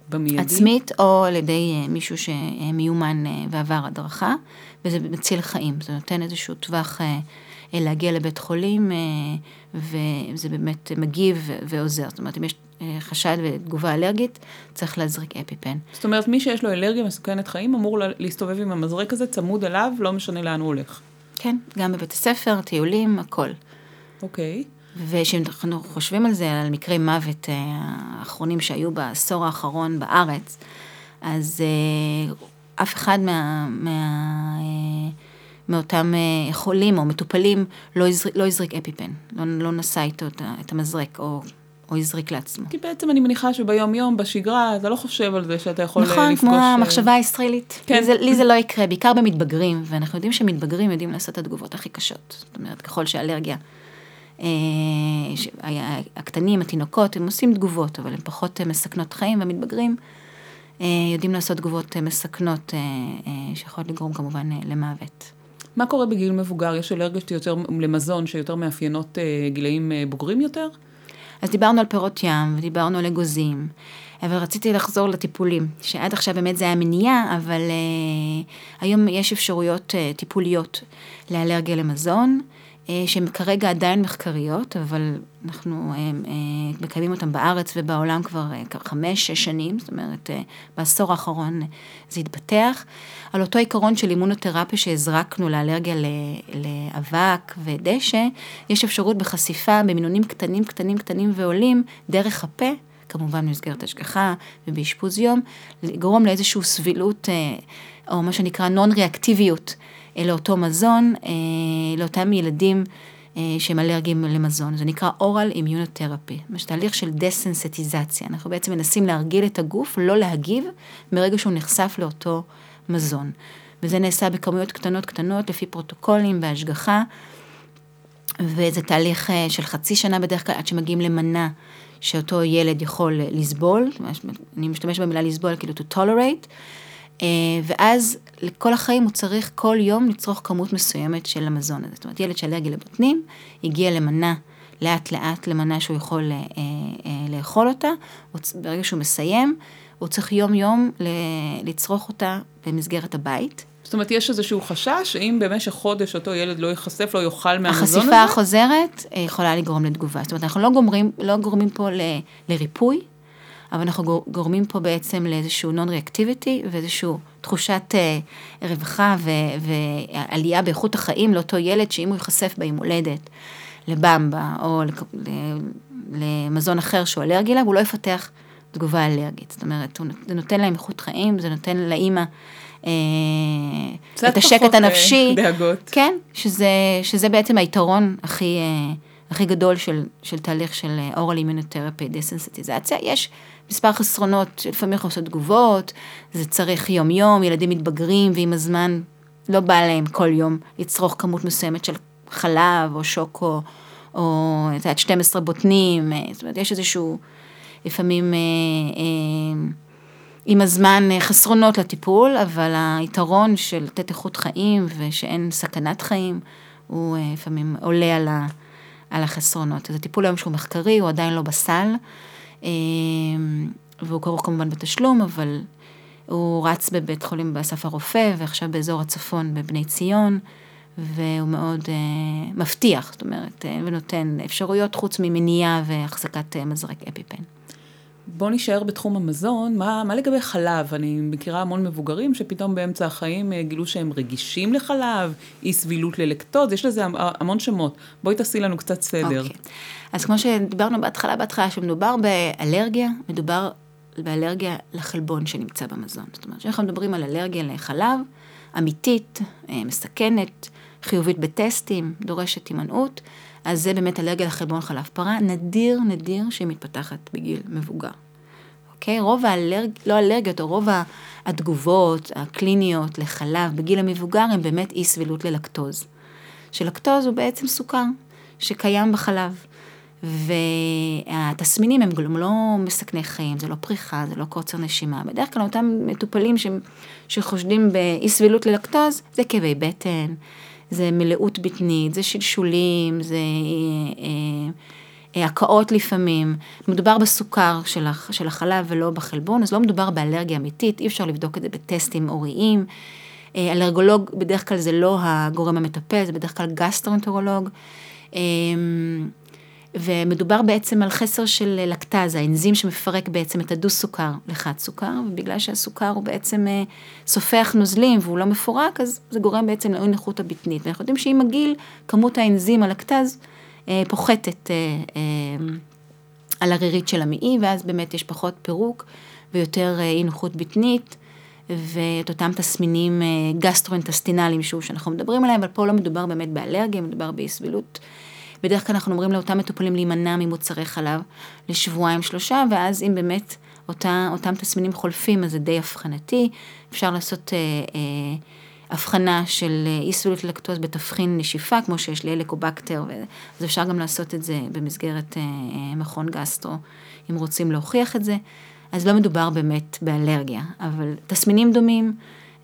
במיידי? עצמית, או על ידי אה, מישהו שמיומן אה, ועבר הדרכה, וזה מציל חיים. זה נותן איזשהו טווח אה, אה, להגיע לבית חולים, אה, וזה באמת מגיב ועוזר. זאת אומרת, אם יש אה, חשד ותגובה אלרגית, צריך להזריק אפיפן. זאת אומרת, מי שיש לו אלרגיה מסוכנת חיים אמור לה- להסתובב עם המזרק הזה צמוד אליו, לא משנה לאן הוא הולך. כן, גם בבית הספר, טיולים, הכל. אוקיי. וכשאנחנו חושבים על זה, על מקרי מוות אה, האחרונים שהיו בעשור האחרון בארץ, אז אה, אף אחד מה, מה, אה, מאותם חולים או מטופלים לא הזריק, לא הזריק אפיפן, לא, לא נשא איתו את המזרק או, או הזריק לעצמו. כי בעצם אני מניחה שביום-יום, בשגרה, אתה לא חושב על זה שאתה יכול נכון, לפגוש... כמו אה, המחשבה הישראלית. כן. לי זה, לי זה לא יקרה, בעיקר במתבגרים, ואנחנו יודעים שמתבגרים יודעים לעשות את התגובות הכי קשות. זאת אומרת, ככל שאלרגיה, הקטנים, התינוקות, הם עושים תגובות, אבל הן פחות אה, מסכנות חיים, והמתבגרים אה, יודעים לעשות תגובות אה, מסכנות, אה, אה, שיכולות לגרום כמובן אה, למוות. מה קורה בגיל מבוגר? יש אלרגיות שיותר למזון, שיותר מאפיינות אה, גילאים אה, בוגרים יותר? אז דיברנו על פירות ים, ודיברנו על אגוזים, אבל רציתי לחזור לטיפולים, שעד עכשיו באמת זה היה מניעה, אבל uh, היום יש אפשרויות uh, טיפוליות לאלרגיה למזון, שהן כרגע עדיין מחקריות, אבל אנחנו uh, uh, מקיימים אותן בארץ ובעולם כבר חמש-שש שנים, זאת אומרת, בעשור האחרון זה התפתח. על אותו עיקרון של אימונותרפיה שהזרקנו לאלרגיה לאבק ודשא, יש אפשרות בחשיפה במינונים קטנים, קטנים, קטנים ועולים, דרך הפה, כמובן במסגרת השגחה ובאשפוז יום, לגרום לאיזושהי סבילות, אה, או מה שנקרא נון-ריאקטיביות אה, לאותו מזון, אה, לאותם ילדים אה, שהם אלרגיים למזון. זה נקרא אורל אימיונותרפי, ממש תהליך של דסנסטיזציה. אנחנו בעצם מנסים להרגיל את הגוף, לא להגיב, מרגע שהוא נחשף לאותו מזון. וזה נעשה בכמויות קטנות קטנות, לפי פרוטוקולים, בהשגחה. וזה תהליך אה, של חצי שנה בדרך כלל, עד שמגיעים למנה שאותו ילד יכול לסבול, אני משתמש במילה לסבול, כאילו to tolerate, אה, ואז לכל החיים הוא צריך כל יום לצרוך כמות מסוימת של המזון הזה. זאת אומרת, ילד שאלרגי לבוטנים, הגיע למנה, לאט לאט למנה שהוא יכול אה, אה, לאכול אותה, ברגע שהוא מסיים, הוא צריך יום יום לצרוך אותה במסגרת הבית. זאת אומרת, יש איזשהו חשש שאם במשך חודש אותו ילד לא ייחשף, לא יאכל מהמזון הזה? החשיפה החוזרת אה, יכולה לגרום לתגובה. זאת אומרת, אנחנו לא גומרים, לא גורמים פה ל, לריפוי, אבל אנחנו גור- גורמים פה בעצם לאיזשהו non-reactivity ואיזושהי תחושת אה, רווחה ו, ועלייה באיכות החיים לאותו ילד, שאם הוא ייחשף ביום הולדת לבמבה או למזון אחר שהוא אלרגי אליו, הוא לא יפתח תגובה אלרגית. זאת אומרת, זה נותן להם איכות חיים, זה נותן לאימא אה, את השקט אה, הנפשי. דאגות. כן, שזה, שזה בעצם היתרון הכי, הכי גדול של, של תהליך של אורל אימונותרפי, דסנסיטיזציה. יש מספר חסרונות, שלפעמים יכולים לעשות תגובות, זה צריך יום-יום, ילדים מתבגרים, ועם הזמן לא בא להם כל יום לצרוך כמות מסוימת של חלב או שוקו, או את יודעת, 12 בוטנים, זאת אומרת, יש איזשהו, לפעמים... אה, אה, עם הזמן אה, חסרונות לטיפול, אבל היתרון של לתת איכות חיים ושאין סכנת חיים, הוא אה, לפעמים עולה על, ה, על החסרונות. אז הטיפול היום שהוא מחקרי, הוא עדיין לא בסל, אה, והוא כרוך כמובן בתשלום, אבל הוא רץ בבית חולים באסף הרופא, ועכשיו באזור הצפון בבני ציון, והוא מאוד מבטיח, זאת אומרת, ונותן אפשרויות חוץ ממניעה והחזקת מזרק אפיפן. בוא נשאר בתחום המזון, מה, מה לגבי חלב? אני מכירה המון מבוגרים שפתאום באמצע החיים אה, גילו שהם רגישים לחלב, אי סבילות ללקטוז, יש לזה המון שמות. בואי תעשי לנו קצת סדר. Okay. אוקיי. אז כמו שדיברנו בהתחלה, בהתחלה, שמדובר באלרגיה, מדובר באלרגיה לחלבון שנמצא במזון. זאת אומרת, כשאנחנו מדברים על אלרגיה לחלב, אמיתית, אה, מסכנת, חיובית בטסטים, דורשת הימנעות, אז זה באמת אלרגיה לחלבון חלב פרה, נדיר נדיר שהיא מתפתחת בגיל מבוגר. אוקיי? רוב האלרג... לא אלרגיות, או רוב התגובות הקליניות לחלב בגיל המבוגר הם באמת אי סבילות ללקטוז. שלקטוז הוא בעצם סוכר שקיים בחלב. והתסמינים הם גם לא מסכני חיים, זה לא פריחה, זה לא קוצר נשימה. בדרך כלל אותם מטופלים ש... שחושדים באי סבילות ללקטוז, זה כאבי בטן, זה מלאות בטנית, זה שלשולים, זה הקאות לפעמים. מדובר בסוכר של, הח, של החלב ולא בחלבון, אז לא מדובר באלרגיה אמיתית, אי אפשר לבדוק את זה בטסטים עוריים. אלרגולוג בדרך כלל זה לא הגורם המטפל, זה בדרך כלל גסטרואנטרולוג. ומדובר בעצם על חסר של לקטז, האנזים שמפרק בעצם את הדו-סוכר לחד סוכר, ובגלל שהסוכר הוא בעצם אה, סופח נוזלים והוא לא מפורק, אז זה גורם בעצם לאי נוחות הבטנית. ואנחנו יודעים שעם הגיל, כמות האנזים, הלקטז, אה, פוחתת אה, על הרירית של המעי, ואז באמת יש פחות פירוק ויותר אי נוחות בטנית. ואת אותם תסמינים גסטרואינטסטינליים, שוב, שאנחנו מדברים עליהם, אבל פה לא מדובר באמת באלרגיה, מדובר באי סבילות בדרך כלל אנחנו אומרים לאותם מטופלים להימנע ממוצרי חלב לשבועיים שלושה, ואז אם באמת אותה, אותם תסמינים חולפים, אז זה די אבחנתי. אפשר לעשות אה, אה, הבחנה של אה, אי סבילות לקטוז בתבחין נשיפה, כמו שיש לאלקובקטר, אז אפשר גם לעשות את זה במסגרת אה, אה, מכון גסטרו, אם רוצים להוכיח את זה. אז לא מדובר באמת באלרגיה, אבל תסמינים דומים.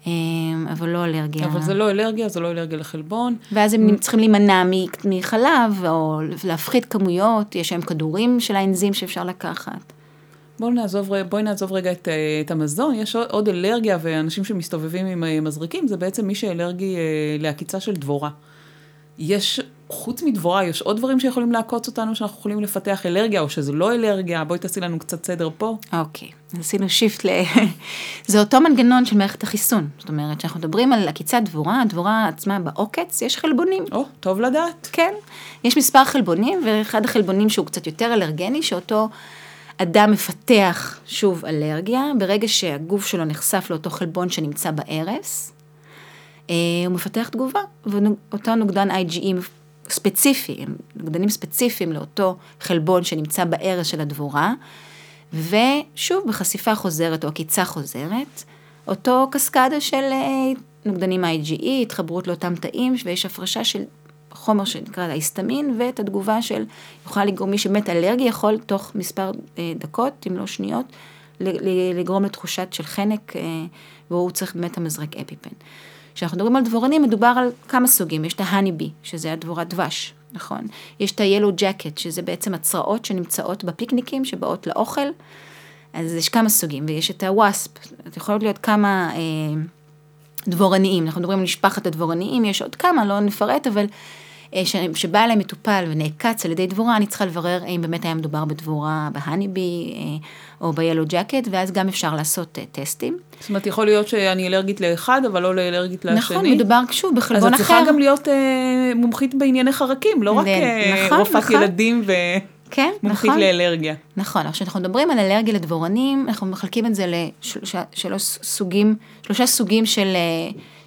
אמ, אבל לא אלרגיה. אבל זה לא אלרגיה, זה לא אלרגיה לחלבון. ואז הם צריכים להימנע מחלב, או להפחית כמויות, יש להם כדורים של האנזים שאפשר לקחת. בואו נעזוב, בואי נעזוב רגע את, אה, את המזון, יש עוד אלרגיה ואנשים שמסתובבים עם אה, מזריקים, זה בעצם מי שאלרגי אה, לעקיצה של דבורה. יש, חוץ מדבורה, יש עוד דברים שיכולים לעקוץ אותנו, שאנחנו יכולים לפתח אלרגיה, או שזה לא אלרגיה, בואי תעשי לנו קצת סדר פה. אוקיי, okay. עשינו שיפט ל... זה אותו מנגנון של מערכת החיסון. זאת אומרת, כשאנחנו מדברים על עקיצת דבורה, הדבורה עצמה בעוקץ, יש חלבונים. או, oh, טוב לדעת. כן, יש מספר חלבונים, ואחד החלבונים שהוא קצת יותר אלרגני, שאותו... אדם מפתח שוב אלרגיה, ברגע שהגוף שלו נחשף לאותו חלבון שנמצא בארס, אה, הוא מפתח תגובה, ואותו נוגדן IgE ספציפי, נוגדנים ספציפיים לאותו חלבון שנמצא בארץ של הדבורה, ושוב, בחשיפה חוזרת או עקיצה חוזרת, אותו קסקדה של אה, נוגדנים IgE, התחברות לאותם תאים, ויש הפרשה של חומר שנקרא ההיסטמין, ואת התגובה של, יוכל לגרום, מי שבאמת אלרגי יכול תוך מספר אה, דקות, אם לא שניות, לגרום לתחושת של חנק, והוא צריך באמת המזרק אפיפן. כשאנחנו מדברים על דבורנים, מדובר על כמה סוגים, יש את ההניבי, שזה הדבורת דבש, נכון? יש את ה-Yellow Jacket, שזה בעצם הצרעות שנמצאות בפיקניקים, שבאות לאוכל, אז יש כמה סוגים, ויש את הוואספ, יכולות להיות כמה אה, דבורניים, אנחנו מדברים על משפחת הדבורניים, יש עוד כמה, לא נפרט, אבל שבא אליי מטופל ונעקץ על ידי דבורה, אני צריכה לברר האם באמת היה מדובר בדבורה בהניבי אה, או ב-Yellow Jacket, ואז גם אפשר לעשות אה, טסטים. זאת אומרת, יכול להיות שאני אלרגית לאחד, אבל לא לאלרגית לשני. נכון, מדובר שוב בחלבון אחר. אז את צריכה גם להיות אה, מומחית בענייני חרקים, לא רק נכון, רופאת נכון. ילדים ו... כן, מומחית נכון. לאלרגיה. נכון, עכשיו כשאנחנו מדברים על אלרגיה לדבורנים, אנחנו מחלקים את זה לשלושה סוגים, שלושה סוגים של,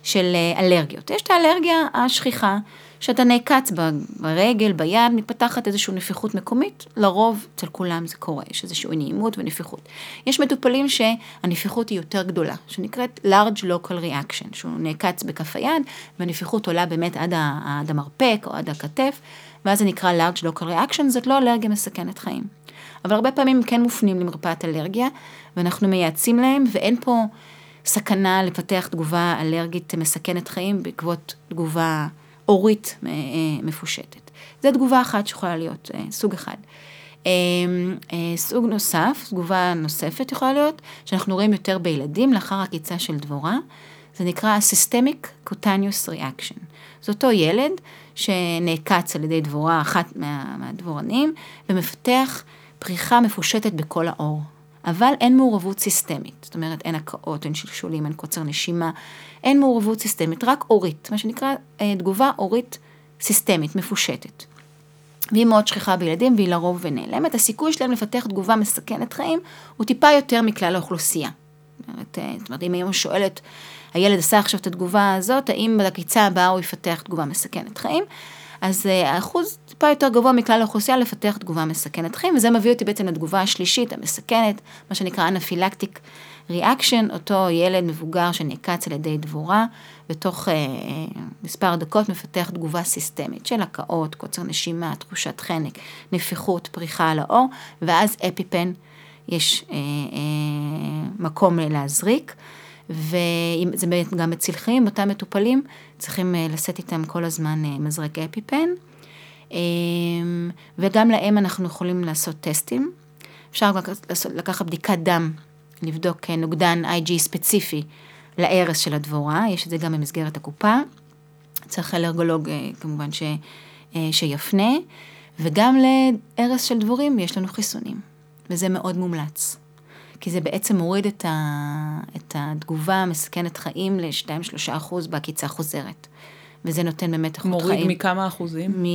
של אלרגיות. יש את האלרגיה השכיחה, כשאתה נעקץ ברגל, ביד, מתפתחת איזושהי נפיחות מקומית, לרוב אצל כולם זה קורה, יש איזושהי נעימות ונפיחות. יש מטופלים שהנפיחות היא יותר גדולה, שנקראת large local reaction, שהוא נעקץ בכף היד, והנפיחות עולה באמת עד, עד המרפק או עד הכתף, ואז זה נקרא large local reaction, זאת לא אלרגיה מסכנת חיים. אבל הרבה פעמים הם כן מופנים למרפאת אלרגיה, ואנחנו מייעצים להם, ואין פה סכנה לפתח תגובה אלרגית מסכנת חיים בעקבות תגובה אורית אה, מפושטת. זו תגובה אחת שיכולה להיות, אה, סוג אחד. אה, סוג נוסף, תגובה נוספת יכולה להיות, שאנחנו רואים יותר בילדים לאחר עקיצה של דבורה, זה נקרא Systemic Cutaneous Reaction. זה אותו ילד שנעקץ על ידי דבורה, אחת מה, מהדבורנים, ומפתח פריחה מפושטת בכל העור. אבל אין מעורבות סיסטמית, זאת אומרת אין הקאות, אין שלשולים, אין קוצר נשימה, אין מעורבות סיסטמית, רק אורית, מה שנקרא אה, תגובה אורית סיסטמית, מפושטת. והיא מאוד שכיחה בילדים והיא לרוב ונעלמת, הסיכוי שלהם לפתח תגובה מסכנת חיים הוא טיפה יותר מכלל האוכלוסייה. זאת אומרת, אה, זאת אומרת אם היום שואלת, הילד עשה עכשיו את התגובה הזאת, האם בקיצה הבאה הוא יפתח תגובה מסכנת חיים? אז אה, האחוז טיפה יותר גבוה מכלל האוכלוסייה לפתח תגובה מסכנת חיים, וזה מביא אותי בעצם לתגובה השלישית, המסכנת, מה שנקרא אנפילקטיק ריאקשן, אותו ילד מבוגר שנעקץ על ידי דבורה, בתוך אה, מספר דקות מפתח תגובה סיסטמית של הקאות, קוצר נשימה, תחושת חנק, נפיחות, פריחה על האור, ואז אפיפן, יש אה, אה, מקום להזריק. וזה באמת גם מציל חיים, אותם מטופלים צריכים אה, לשאת איתם כל הזמן אה, מזרק אפיפן, אמ, וגם להם אנחנו יכולים לעשות טסטים. אפשר לקחת בדיקת דם, לבדוק אה, נוגדן IG ספציפי להרס של הדבורה, יש את זה גם במסגרת הקופה. צריך אלרגולוג כמובן ש, שיפנה, וגם להרס של דבורים יש לנו חיסונים, וזה מאוד מומלץ. כי זה בעצם מוריד את, ה, את התגובה המסכנת חיים ל-2-3 אחוז בעקיצה חוזרת. וזה נותן באמת איכות חיים. מוריד מכמה אחוזים? מ...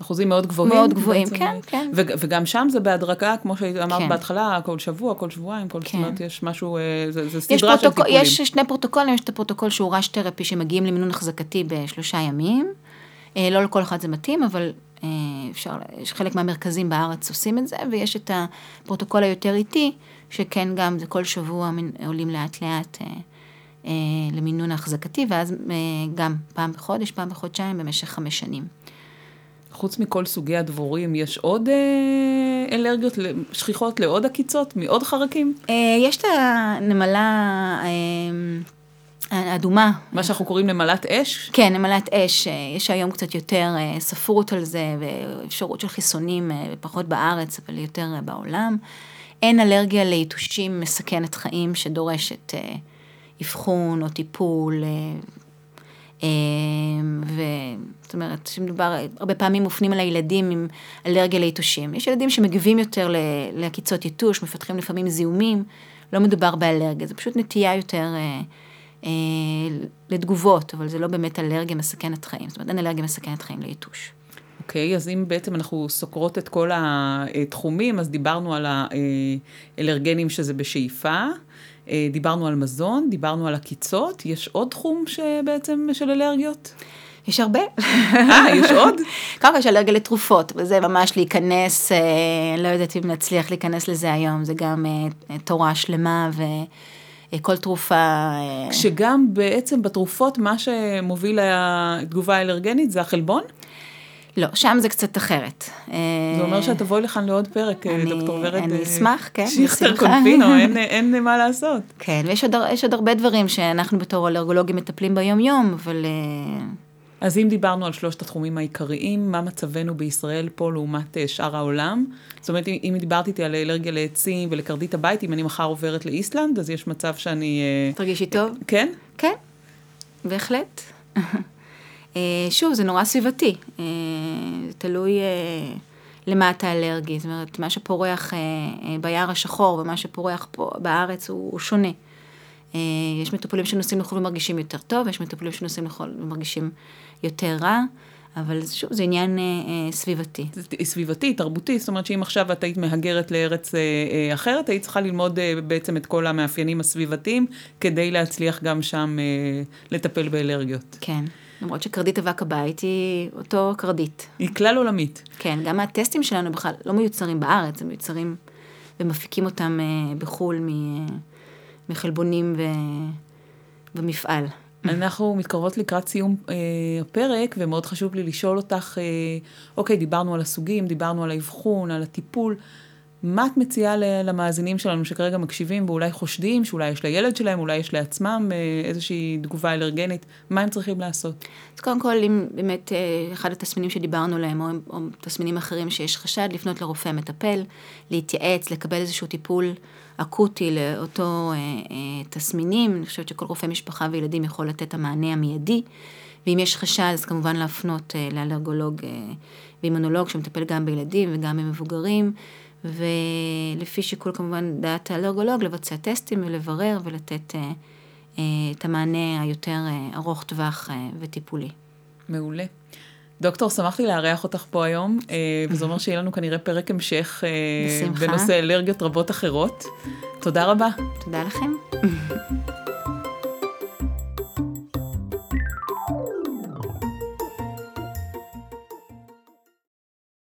אחוזים מאוד גבוהים? מאוד גבוהים, בעצם. כן, כן. ו- וגם שם זה בהדרגה, כמו שאמרת כן. בהתחלה, כל שבוע, כל שבועיים, כל כן. זאת יש משהו, אה, זה, זה סדרה פרוטוק... של טיפולים. יש שני פרוטוקולים, יש את הפרוטוקול שהוא rush therapy שמגיעים למינון האחזקתי בשלושה ימים. אה, לא לכל אחד זה מתאים, אבל אה, אפשר, יש חלק מהמרכזים בארץ עושים את זה, ויש את הפרוטוקול היותר איטי, שכן גם זה כל שבוע עולים לאט לאט אה, אה, למינון האחזקתי, ואז אה, גם פעם בחודש, פעם בחודשיים, במשך חמש שנים. חוץ מכל סוגי הדבורים, יש עוד אה, אלרגיות שכיחות לעוד עקיצות, מעוד חרקים? אה, יש את הנמלה... אה, אדומה. מה שאנחנו קוראים נמלת אש? כן, נמלת אש. יש היום קצת יותר אה, ספרות על זה, ואפשרות של חיסונים, אה, פחות בארץ, אבל יותר אה, בעולם. אין אלרגיה ליתושים מסכנת חיים שדורשת אבחון או טיפול. וזאת אומרת, שמדובר, הרבה פעמים מופנים על הילדים עם אלרגיה ליתושים. יש ילדים שמגיבים יותר לעקיצות יתוש, מפתחים לפעמים זיהומים, לא מדובר באלרגיה, זה פשוט נטייה יותר אה, לתגובות, אבל זה לא באמת אלרגיה מסכנת חיים, זאת אומרת אין אלרגיה מסכנת חיים ליתוש. אוקיי, okay, אז אם בעצם אנחנו סוקרות את כל התחומים, אז דיברנו על האלרגנים שזה בשאיפה, אה, דיברנו על מזון, דיברנו על עקיצות, יש עוד תחום שבעצם של אלרגיות? יש הרבה. אה, יש עוד? קודם כל יש אלרגיה לתרופות, וזה ממש להיכנס, אה, לא יודעת אם נצליח להיכנס לזה היום, זה גם אה, תורה שלמה ו... אה, כל תרופה... אה, שגם בעצם בתרופות מה שמוביל לתגובה האלרגנית זה החלבון? לא, שם זה קצת אחרת. זה אומר שאת תבואי לכאן לעוד פרק, אה, אני, דוקטור ורד. אני אשמח, כן. שיכטר קונפינו, אין, אין מה לעשות. כן, ויש עוד, עוד הרבה דברים שאנחנו בתור אלרגולוגים מטפלים ביום-יום, אבל... אז אם דיברנו על שלושת התחומים העיקריים, מה מצבנו בישראל פה לעומת אה, שאר העולם? זאת אומרת, אם דיברת איתי על אלרגיה לעצים ולקרדית הבית, אם אני מחר עוברת לאיסלנד, אז יש מצב שאני... אה, תרגישי טוב? כן? כן, בהחלט. אה, שוב, זה נורא סביבתי. תלוי למה אתה אלרגי. זאת אומרת, מה שפורח ביער השחור ומה שפורח פה בארץ הוא שונה. יש מטופלים שנוסעים לחו"ל ומרגישים יותר טוב, יש מטופלים שנוסעים לחו"ל ומרגישים יותר רע, אבל שוב, זה עניין אה, אה, סביבתי. סביבתי, תרבותי, זאת אומרת שאם עכשיו את היית מהגרת לארץ אה, אה, אחרת, היית צריכה ללמוד אה, בעצם את כל המאפיינים הסביבתיים, כדי להצליח גם שם אה, לטפל באלרגיות. כן. למרות שקרדית אבק הבית היא אותו קרדית. היא כלל עולמית. כן, גם הטסטים שלנו בכלל לא מיוצרים בארץ, הם מיוצרים ומפיקים אותם אה, בחו"ל מחלבונים ו... במפעל. אנחנו מתקרבות לקראת סיום אה, הפרק, ומאוד חשוב לי לשאול אותך, אה, אוקיי, דיברנו על הסוגים, דיברנו על האבחון, על הטיפול. מה את מציעה למאזינים שלנו שכרגע מקשיבים ואולי חושדים שאולי יש לילד שלהם, אולי יש לעצמם אה, איזושהי תגובה אלרגנית, מה הם צריכים לעשות? אז קודם כל, אם באמת אה, אחד התסמינים שדיברנו עליהם, או, או תסמינים אחרים שיש חשד, לפנות לרופא מטפל, להתייעץ, לקבל איזשהו טיפול אקוטי לאותו אה, אה, תסמינים. אני חושבת שכל רופא משפחה וילדים יכול לתת את המענה המיידי. ואם יש חשד, אז כמובן להפנות אה, לאלרגולוג אה, ואימונולוג שמטפל גם בילדים וגם במבוגרים. ולפי שיקול כמובן דעת האלרגולוג, לבצע טסטים ולברר ולתת אה, אה, את המענה היותר אה, ארוך טווח אה, וטיפולי. מעולה. דוקטור, שמחתי לארח אותך פה היום, אה, וזה אומר שיהיה לנו כנראה פרק המשך אה, בנושא אלרגיות רבות אחרות. תודה רבה. תודה לכם.